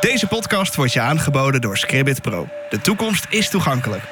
Deze podcast wordt je aangeboden door Scribbit Pro. De toekomst is toegankelijk.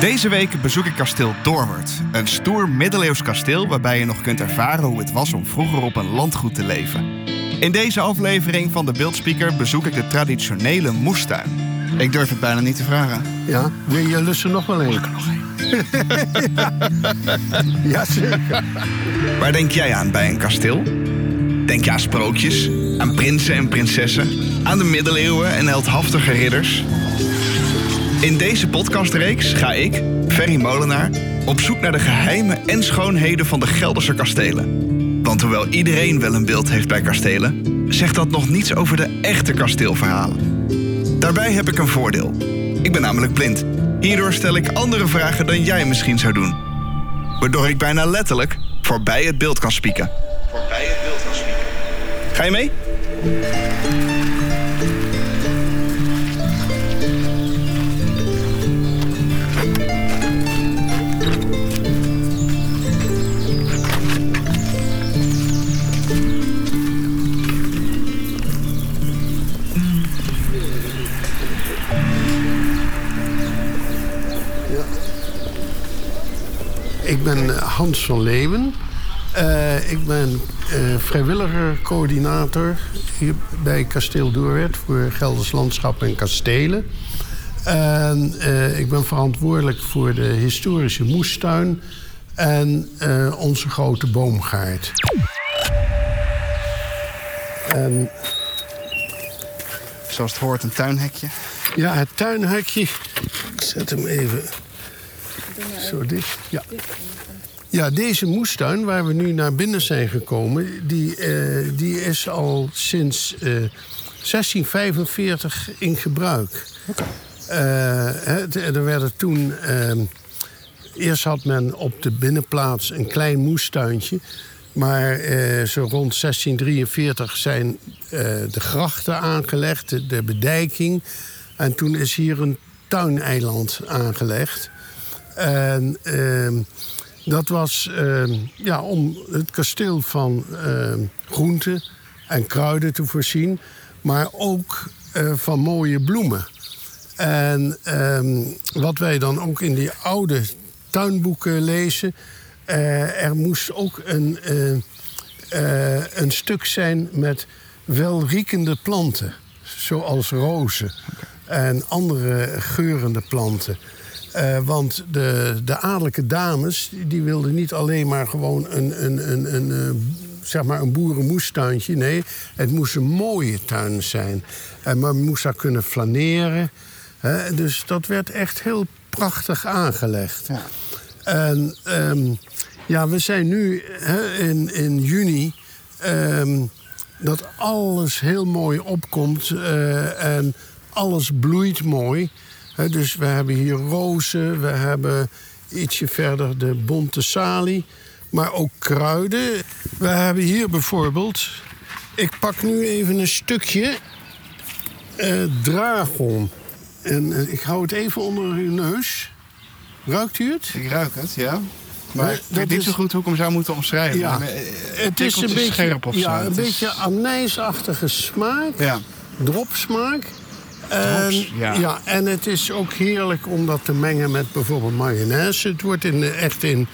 Deze week bezoek ik kasteel Doorwerd. Een stoer middeleeuws kasteel waarbij je nog kunt ervaren hoe het was om vroeger op een landgoed te leven. In deze aflevering van de Beeldspeaker bezoek ik de traditionele moestuin. Ik durf het bijna niet te vragen. Ja, wil je lussen nog wel even? nog. Ja, zeker. Waar denk jij aan bij een kasteel? Denk je aan sprookjes, aan prinsen en prinsessen, aan de middeleeuwen en heldhaftige ridders? In deze podcastreeks ga ik, Ferry Molenaar, op zoek naar de geheimen en schoonheden van de Gelderse kastelen. Want hoewel iedereen wel een beeld heeft bij kastelen, zegt dat nog niets over de echte kasteelverhalen. Daarbij heb ik een voordeel. Ik ben namelijk blind. Hierdoor stel ik andere vragen dan jij misschien zou doen. Waardoor ik bijna letterlijk voorbij het beeld kan spieken. Voorbij het beeld kan spieken. Ga je mee? Ben eh, Hans van Leeuwen. Eh, ik ben eh vrijwilliger coördinator hier bij Kasteel Doorwerd voor Gelders Landschap en Kastelen. En ik ben verantwoordelijk voor de historische moestuin en onze grote boomgaard. En Zoals het hoort, een tuinhekje. ja, het tuinhekje. Ik zet hem even zo. Ja. Ja, deze moestuin waar we nu naar binnen zijn gekomen, die, eh, die is al sinds eh, 1645 in gebruik. Eh, er werden toen. ehm, eerst had men op de binnenplaats een klein moestuintje. Maar eh, zo rond 1643 zijn eh, de grachten aangelegd, de, de bedijking. En toen is hier een tuineiland aangelegd. En ehm, dat was ehm, ja, om het kasteel van ehm, groenten en kruiden te voorzien. Maar ook eh, van mooie bloemen. En wat wij dan ook in die oude tuinboeken lezen... eh, er moest ook een, eh, een stuk zijn met welriekende planten. Zoals rozen en andere geurende planten. Eh, want de, de adellijke dames die- wilden niet alleen maar gewoon een, een, een, een, eh, zeg maar een boerenmoestuintje. Nee, het moest een mooie tuin zijn. En men moest daar kunnen flaneren. Hè, dus dat werd echt heel prachtig aangelegd. En ehm, ja, we zijn nu hè, in, in juni. ehm, dat alles heel mooi opkomt eh, en alles bloeit mooi. Dus we hebben hier rozen, we hebben ietsje verder de bonte salie, maar ook kruiden. We hebben hier bijvoorbeeld, ik pak nu even een stukje eh, dragon. En eh, ik hou het even onder uw neus. Ruikt u het? Ik ruik het, ja. Maar ik dat weet niet is- zo goed hoe ik hem zou moeten omschrijven. Ja, Maar, eh, het is een beetje, scherp of zo. ja, een beetje anijsachtige smaak. Ja. dropsmaak. Drops, ja. en het is ook heerlijk om dat te mengen met bijvoorbeeld mayonaise. Het wordt in, de- echt in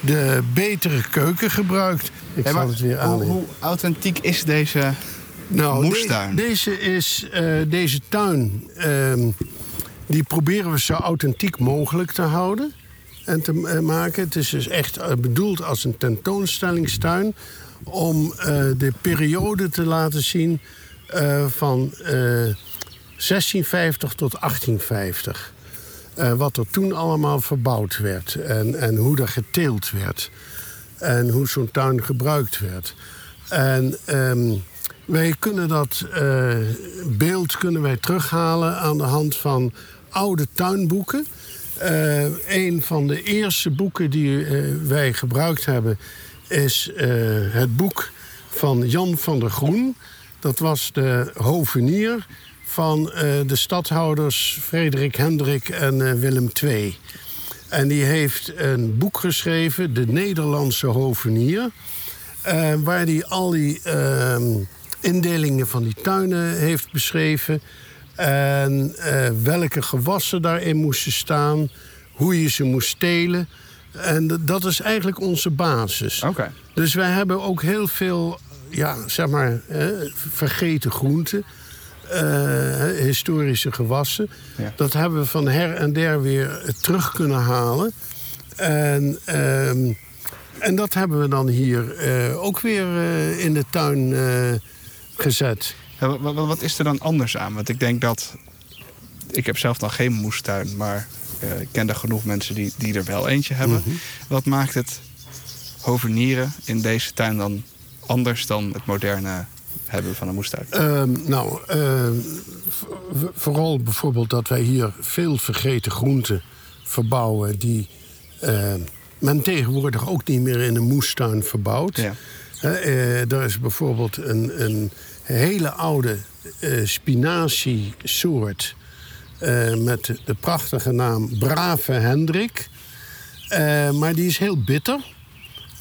de betere keuken gebruikt. Ik Hey, zal maar het weer hoe, aan. hoe authentiek is deze... Nou, moestuin? de- deze, is, eh, deze tuin, ehm, die proberen we zo authentiek mogelijk te houden en te eh, maken. Het is dus echt eh, bedoeld als een tentoonstellingstuin om eh, de periode te laten zien eh, van eh, 1650 tot 1850. Eh, wat er toen allemaal verbouwd werd en, en hoe er geteeld werd. En hoe zo'n tuin gebruikt werd. En ehm, wij kunnen dat eh, beeld kunnen wij terughalen aan de hand van oude tuinboeken. Eh, een van de eerste boeken die wij gebruikt hebben is het boek van Jan van der Groen. Dat was de hovenier van eh, de stadhouders Frederik Hendrik en eh, Willem II. En die heeft een boek geschreven, De Nederlandse Hovenier. eh, waar hij al die ehm, indelingen van die tuinen heeft beschreven. En welke gewassen daarin moesten staan. Hoe je ze moest stelen. En dat is eigenlijk onze basis. Oké. Dus wij hebben ook heel veel, ja, zeg maar, vergeten groenten. Eh, historische gewassen. Ja. Dat hebben we van her en der weer terug kunnen halen. En, ehm, en dat hebben we dan hier eh, ook weer eh, in de tuin gezet. Ja, wat, is er dan anders aan? Want ik denk dat. Ik heb zelf dan geen moestuin, maar eh, ik ken er genoeg mensen die, die er wel eentje hebben. Wat maakt het hovenieren in deze tuin dan anders dan het moderne hebben van een moestuin? Ehm, nou, ehm, vooral bijvoorbeeld dat wij hier veel vergeten groenten verbouwen... die eh, men tegenwoordig ook niet meer in een moestuin verbouwt. Ja. Eh, er is bijvoorbeeld een, een hele oude eh spinaziesoort... eh, met de prachtige naam Brave Hendrik. Maar die is heel bitter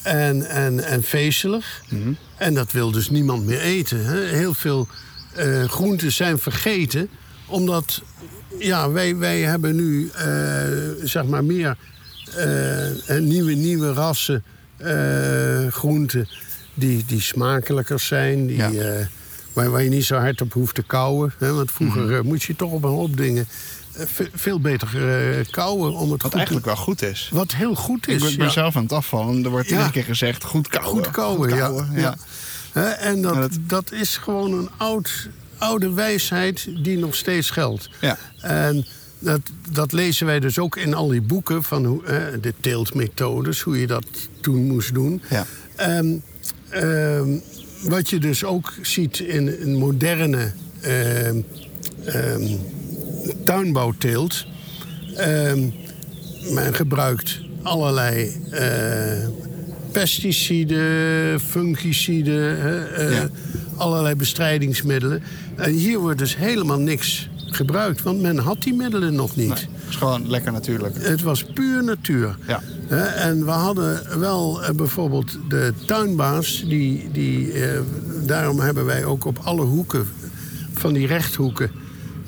en, en, en vezelig. En dat wil dus niemand meer eten. Hè? Heel veel eh, groenten zijn vergeten, omdat ja, wij, wij hebben nu eh, zeg maar meer eh, nieuwe, nieuwe rassen groenten die, die smakelijker zijn. Die, Ja. waar, waar je niet zo hard op hoeft te kauwen. Hè? Want vroeger eh, moest je toch op een hoop dingen veel beter kauwen om het Wat eigenlijk wel goed is. Wat heel goed is. Ik ben, ja. zelf aan het afvallen en er wordt Ja. iedere keer gezegd: goed kouwen. Goed kauwen, ja. ja. en dat, dat- dat is gewoon een oud, oude wijsheid die nog steeds geldt. Ja. En dat, dat lezen wij dus ook in al die boeken van hoe, de teeltmethodes, hoe je dat toen moest doen. Ja. En, ehm, wat je dus ook ziet in een moderne ehm, tuinbouwteelt. ehm, men gebruikt allerlei eh, pesticiden, fungiciden, eh, Ja. allerlei bestrijdingsmiddelen. En hier wordt dus helemaal niks gebruikt, want men had die middelen nog niet. Nee, het is gewoon lekker natuurlijk. Het was puur natuur. Ja. En we hadden wel eh, bijvoorbeeld de tuinbaas, die, die, eh, daarom hebben wij ook op alle hoeken van die rechthoeken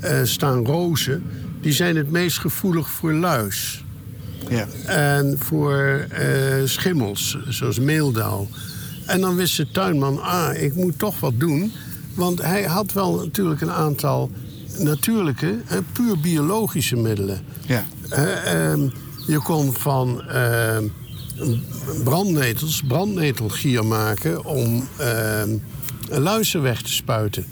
eh, staan rozen. Die zijn het meest gevoelig voor luis. Ja. En voor eh, schimmels, zoals meeldauw. En dan wist de tuinman, ah, ik moet toch wat doen. Want hij had wel natuurlijk een aantal natuurlijke, puur biologische middelen. Ja. Eh, ehm, je kon van ehm, brandnetels brandnetelgier maken om ehm, luizen weg te spuiten.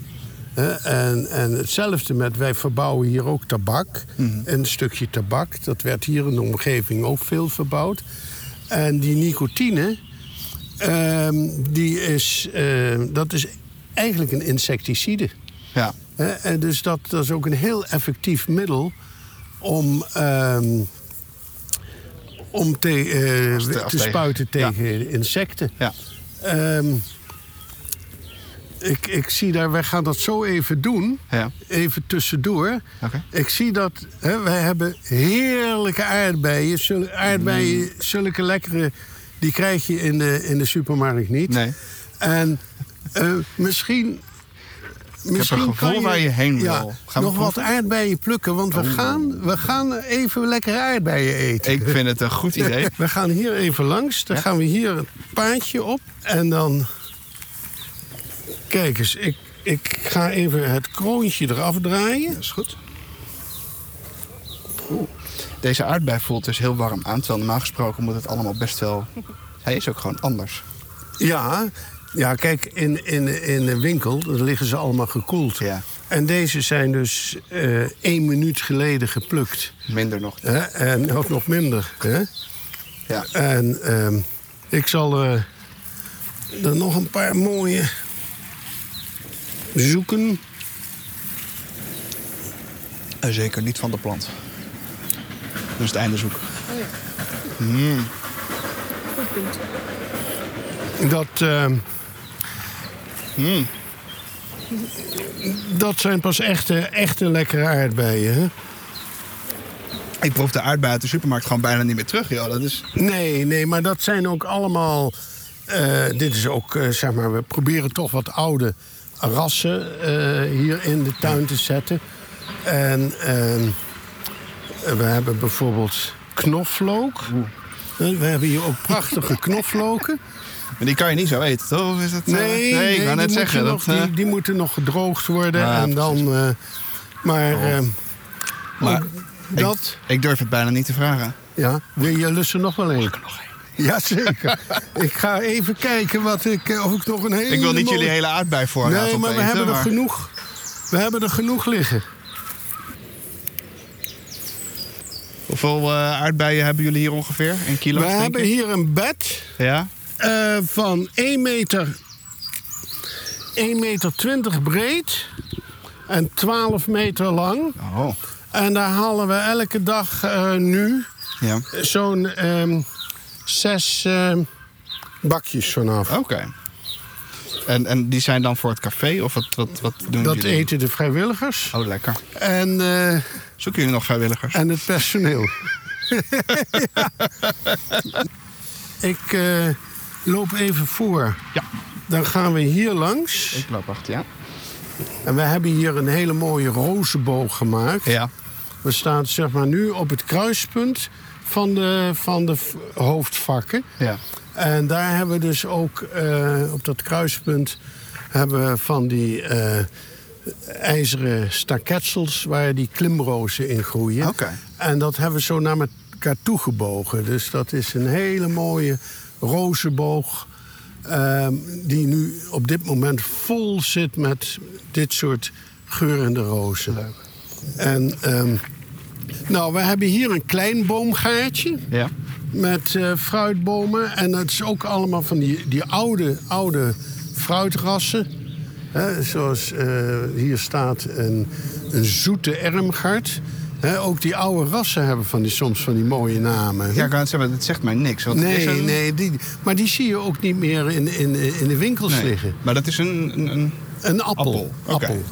En, en hetzelfde met, wij verbouwen hier ook tabak. Een stukje tabak, dat werd hier in de omgeving ook veel verbouwd. En die nicotine, ehm, die is, ehm, dat is eigenlijk een insecticide. Ja. En dus dat, dat is ook een heel effectief middel om, ehm, om te, eh, Als te- te, als tegen- spuiten ja. tegen insecten. Ja. Ik, ik zie daar, wij gaan dat zo even doen. Ja. Even tussendoor. Ik zie dat, hè, wij hebben heerlijke aardbeien. Zul- aardbeien, Mm. zulke lekkere, die krijg je in de, in de supermarkt niet. Nee. En eh, misschien... Misschien gevoel kan waar je heen ja, wil. Gaan nog wat aardbeien plukken, want we, gaan, we gaan even lekkere aardbeien eten. Ik vind het een goed idee. We gaan hier even langs. Dan Ja. gaan we hier het paadje op. En dan... Kijk eens, ik, ik ga even het kroontje eraf draaien. Dat is goed. Oeh. Deze aardbei voelt dus heel warm aan. Terwijl normaal gesproken moet het allemaal best wel... Hij is ook gewoon anders. Ja, ja kijk, in, in, in de winkel liggen ze allemaal gekoeld. Ja. En deze zijn dus eh, één minuut geleden geplukt. Minder nog. Hè? En ook nog minder. Hè? Ja. En ehm, ik zal eh, er nog een paar mooie zoeken. En zeker niet van de plant. Dus het einde zoeken. Goed punt. Dat, ehm, dat zijn pas echte, echte lekkere aardbeien. Hè? Ik proef de aardbei uit de supermarkt gewoon bijna niet meer terug. Joh. Dat is... Nee, nee, maar dat zijn ook allemaal. eh, dit is ook, eh, zeg maar, we proberen toch wat oude, rassen eh, hier in de tuin te zetten. En ehm, we hebben bijvoorbeeld knoflook. Eh, We hebben hier ook prachtige knoflooken. Maar die kan je niet zo eten, toch? Is het, eh, Nee, nee, ik wou net zeggen. Dat, nog, die, die moeten nog gedroogd worden. Ja, en dan, maar ehm, Maar ook dat, ik durf het bijna niet te vragen. ja, wil je lussen nog wel even? Nog één. Jazeker. ik ga even kijken wat ik, eh, of ik nog een hele Ik wil niet mooie- jullie hele aardbei voorraad Nee, maar we hebben er genoeg. We hebben er genoeg liggen. Hoeveel eh, aardbeien hebben jullie hier ongeveer? In kilo? We hebben hier een bed Ja? eh, van 1 meter, 1 meter 20 breed en 12 meter lang. Oh. En daar halen we elke dag nu Ja. zo'n ehm, zes ehm, bakjes vanaf. Oké. En, en die zijn dan voor het café? Of wat, wat, wat doen Dat jullie? eten de vrijwilligers Oh, lekker. en, eh, Zoeken jullie nog vrijwilligers? en het personeel. Ik eh, loop even voor. Ja. Dan gaan we hier langs. Ik loop achter, ja. En we hebben hier een hele mooie rozenboog gemaakt. Ja. We staan zeg maar nu op het kruispunt van de, van de hoofdvakken. Ja. En daar hebben we dus ook eh, op dat kruispunt hebben we van die eh, ijzeren staketsels waar die klimrozen in groeien. Oké. En dat hebben we zo naar elkaar toegebogen. Dus dat is een hele mooie rozenboog. ehm, die nu op dit moment vol zit met dit soort geurende rozen. Leuk. En ehm, nou, we hebben hier een klein boomgaartje Ja. met eh, fruitbomen. En het is ook allemaal van die, die oude, oude fruitrassen. Zoals eh, hier staat een, een zoete ermgard. Ook die oude rassen hebben van die, soms van die mooie namen. Ja, ik kan het zeggen, dat zegt mij niks. Want nee, een- nee die, maar die zie je ook niet meer in, in, in de winkels Nee. liggen. Maar dat is een... een, een... Een appel. Appel.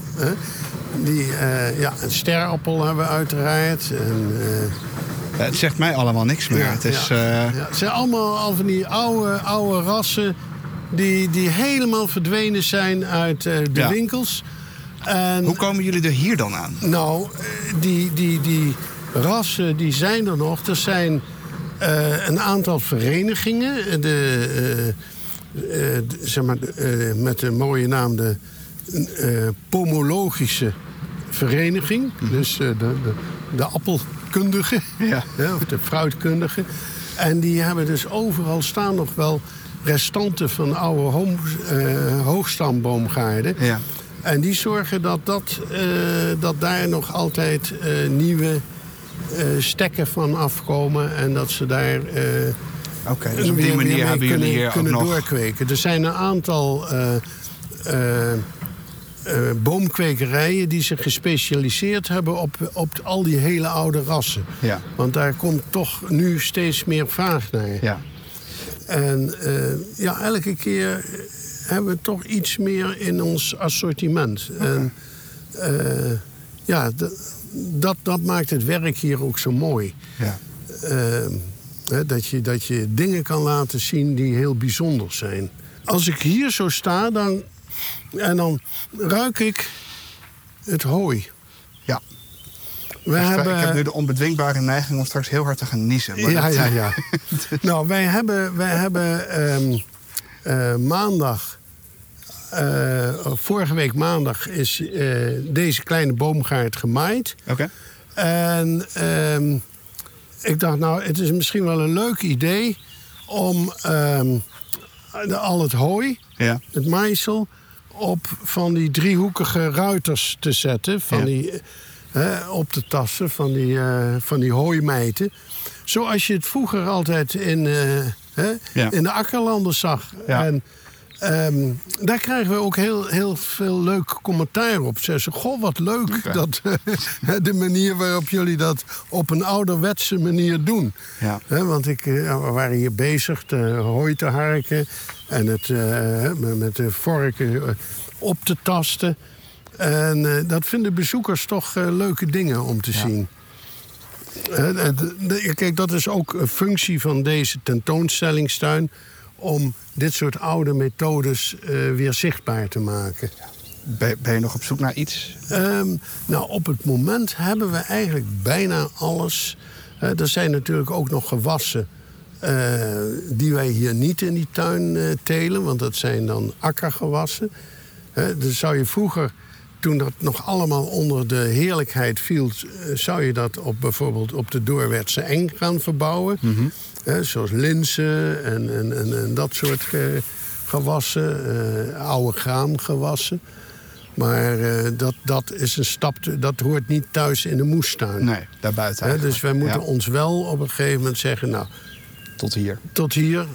Die, eh, ja, een sterappel hebben we uiteraard. En, eh, Ja, het zegt mij allemaal niks meer. Ja, het is... ja. eh, het zijn allemaal al van die oude, oude rassen die, die helemaal verdwenen zijn uit de winkels. En Hoe komen jullie er hier dan aan? nou, die, die, die rassen die zijn er nog. Er zijn een aantal verenigingen. De, zeg maar, met de mooie naam de eh, pomologische vereniging. Dus eh, de, de, de appelkundigen. Ja. of de fruitkundigen. En die hebben dus overal staan nog wel restanten van oude eh, hoogstamboomgaarden. Ja. En die zorgen dat, dat, dat daar nog altijd nieuwe stekken van afkomen. En dat ze daar Oké, dus op die manier hebben kunnen, jullie hier ook kunnen nog... doorkweken. Er zijn een aantal eh, boomkwekerijen die zich gespecialiseerd hebben op, op al die hele oude rassen. Ja. Want daar komt toch nu steeds meer vraag naar. Ja. En eh, ja, elke keer hebben we toch iets meer in ons assortiment. En eh, ja, dat, dat maakt het werk hier ook zo mooi. ja. Eh, hè, dat, je, dat je dingen kan laten zien die heel bijzonder zijn. Als ik hier zo sta, dan, en dan ruik ik het hooi. Ja. We Ik hebben, heb nu de onbedwingbare neiging om straks heel hard te gaan niezen. maar Ja, dat- ja, ja. nou, wij hebben, wij hebben ehm, eh, maandag, eh, vorige week maandag, is eh, deze kleine boomgaard gemaaid. Oké. En ehm, ik dacht, nou, het is misschien wel een leuk idee om ehm, de- al het hooi, Ja. het maïsel, op van die driehoekige ruiters te zetten. Van Ja. die, eh, hè, op te tassen van die, eh, van die hooimijten. Zoals je het vroeger altijd in, eh, hè, Ja. in de akkerlanden zag. Ja. En ehm, daar krijgen we ook heel, heel veel leuk commentaar op. Ze zeggen, goh, wat leuk dat, de manier waarop jullie dat op een ouderwetse manier doen. Ja. Want ik, we waren hier bezig te hooi te harken en het eh, met- de vorken eh, op te tasten. En eh, dat vinden bezoekers toch leuke dingen om te zien. De- de- kijk, dat is ook een functie van deze tentoonstellingstuin... om dit soort oude methodes weer zichtbaar te maken. ben, ben je nog op zoek naar iets? Ehm, nou, op het moment hebben we eigenlijk bijna alles. Er zijn natuurlijk ook nog gewassen eh, die wij hier niet in die tuin eh, telen, want dat zijn dan akkergewassen. Eh, dus zou je vroeger, toen dat nog allemaal onder de heerlijkheid viel, eh, zou je dat op bijvoorbeeld op de Doorwertse eng gaan verbouwen. Eh, zoals linzen en, en, en, en dat soort ge- gewassen, oude graangewassen. Maar dat, dat is een stap, dat hoort niet thuis in de moestuin. Nee, daarbuiten. Hè, dus wij moeten Ja, ons wel op een gegeven moment zeggen, nou, tot hier. tot hier.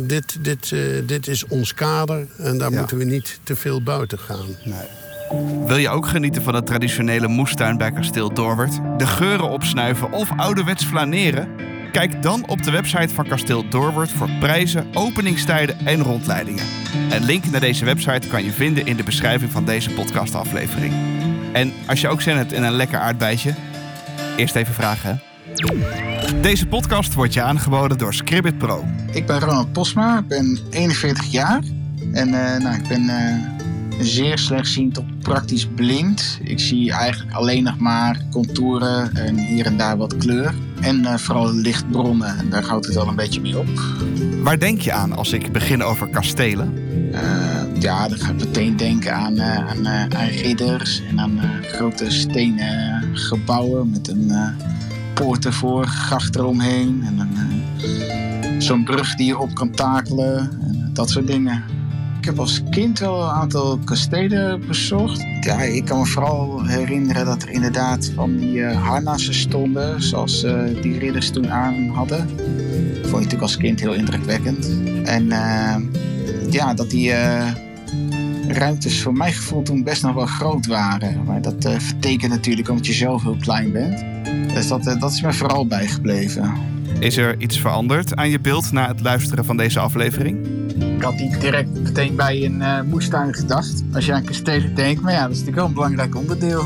Dit, dit, eh, dit is ons kader en daar Ja. moeten we niet te veel buiten gaan. Nee. Wil je ook genieten van de traditionele moestuin bij Kasteel Doorwerd? De geuren opsnuiven of ouderwets flaneren? Kijk dan op de website van Kasteel Doorwerd voor prijzen, openingstijden en rondleidingen. Een link naar deze website kan je vinden in de beschrijving van deze podcastaflevering. En als je ook zin hebt in een lekker aardbeidje, eerst even vragen. hè? Deze podcast wordt je aangeboden door Scribbit Pro. Ik ben Ronald Posma, ik ben 41 jaar. En eh, nou, ik ben eh, zeer slechtziend tot praktisch blind. Ik zie eigenlijk alleen nog maar contouren en hier en daar wat kleur. En eh, vooral lichtbronnen, en daar houdt het wel een beetje mee op. Waar denk je aan als ik begin over kastelen? Ja, dan ga ik meteen denken aan, aan, aan ridders en aan grote stenen gebouwen met een eh, poort ervoor, gracht eromheen en eh, zo'n brug die je op kan takelen en dat soort dingen. Ik heb als kind wel een aantal kastelen bezocht. Ja, ik kan me vooral herinneren dat er inderdaad van die eh, harnassen stonden, zoals eh, die ridders toen aan hadden. vond ik natuurlijk als kind heel indrukwekkend. En ja, dat die ruimtes voor mijn gevoel toen best nog wel groot waren. Maar dat vertekent natuurlijk omdat je zelf heel klein bent. Dus dat, eh, dat is me vooral bijgebleven. Is er iets veranderd aan je beeld na het luisteren van deze aflevering? Ik had niet direct meteen bij een eh, moestuin gedacht. Als je aan kastelen denkt, maar ja, dat is natuurlijk wel een belangrijk onderdeel.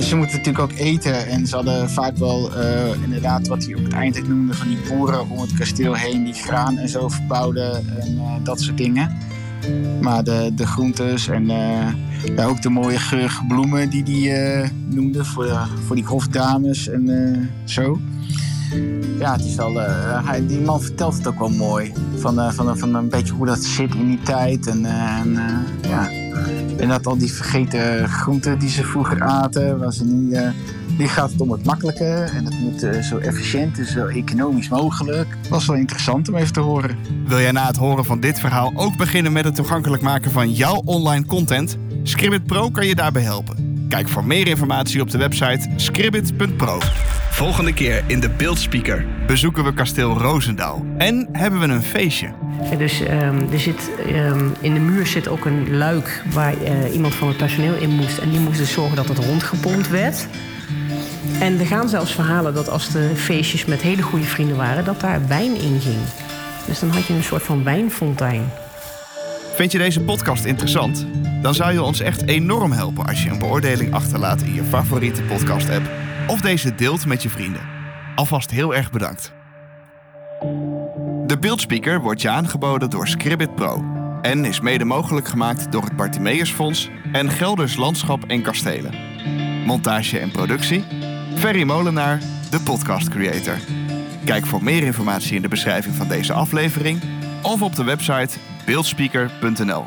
Ze moeten natuurlijk ook eten en ze hadden vaak wel eh, inderdaad wat hij op het eind noemde van die boeren om het kasteel heen die graan en zo verbouwden en dat soort dingen. Maar de, de groentes en eh, ja, ook de mooie geurige bloemen die hij eh, noemde voor, voor die hofdames en eh, zo. Ja, het is wel, hij, die man vertelt het ook wel mooi. Van, van, van een beetje hoe dat zit in die tijd. En, en ja. En dat al die vergeten groenten die ze vroeger aten. Was nu, nu gaat het om het makkelijke. En het moet eh, zo efficiënt en zo economisch mogelijk. Was wel interessant om even te horen. Wil jij na het horen van dit verhaal ook beginnen met het toegankelijk maken van jouw online content? Scribbit Pro kan je daarbij helpen. Kijk voor meer informatie op de website scribbit.pro. Volgende keer in de Beeldspeaker bezoeken we kasteel Roosendaal. En hebben we een feestje. Ja, Dus ehm, er zit, ehm, in de muur zit ook een luik waar eh, iemand van het personeel in moest. En die moest dus zorgen dat het rondgepompt werd. En er gaan zelfs verhalen dat als de feestjes met hele goede vrienden waren, dat daar wijn in ging. Dus dan had je een soort van wijnfontein. Vind je deze podcast interessant? Dan zou je ons echt enorm helpen als je een beoordeling achterlaat in je favoriete podcast-app. Of deze deelt met je vrienden. Alvast heel erg bedankt. De beeldspeaker wordt je aangeboden door Scribbit Pro. En is mede mogelijk gemaakt door het Bartimeusfonds en Gelders Landschap en Kastelen. Montage en productie, Ferry Molenaar, de podcast creator. Kijk voor meer informatie in de beschrijving van deze aflevering of op de website beeldspeaker.nl.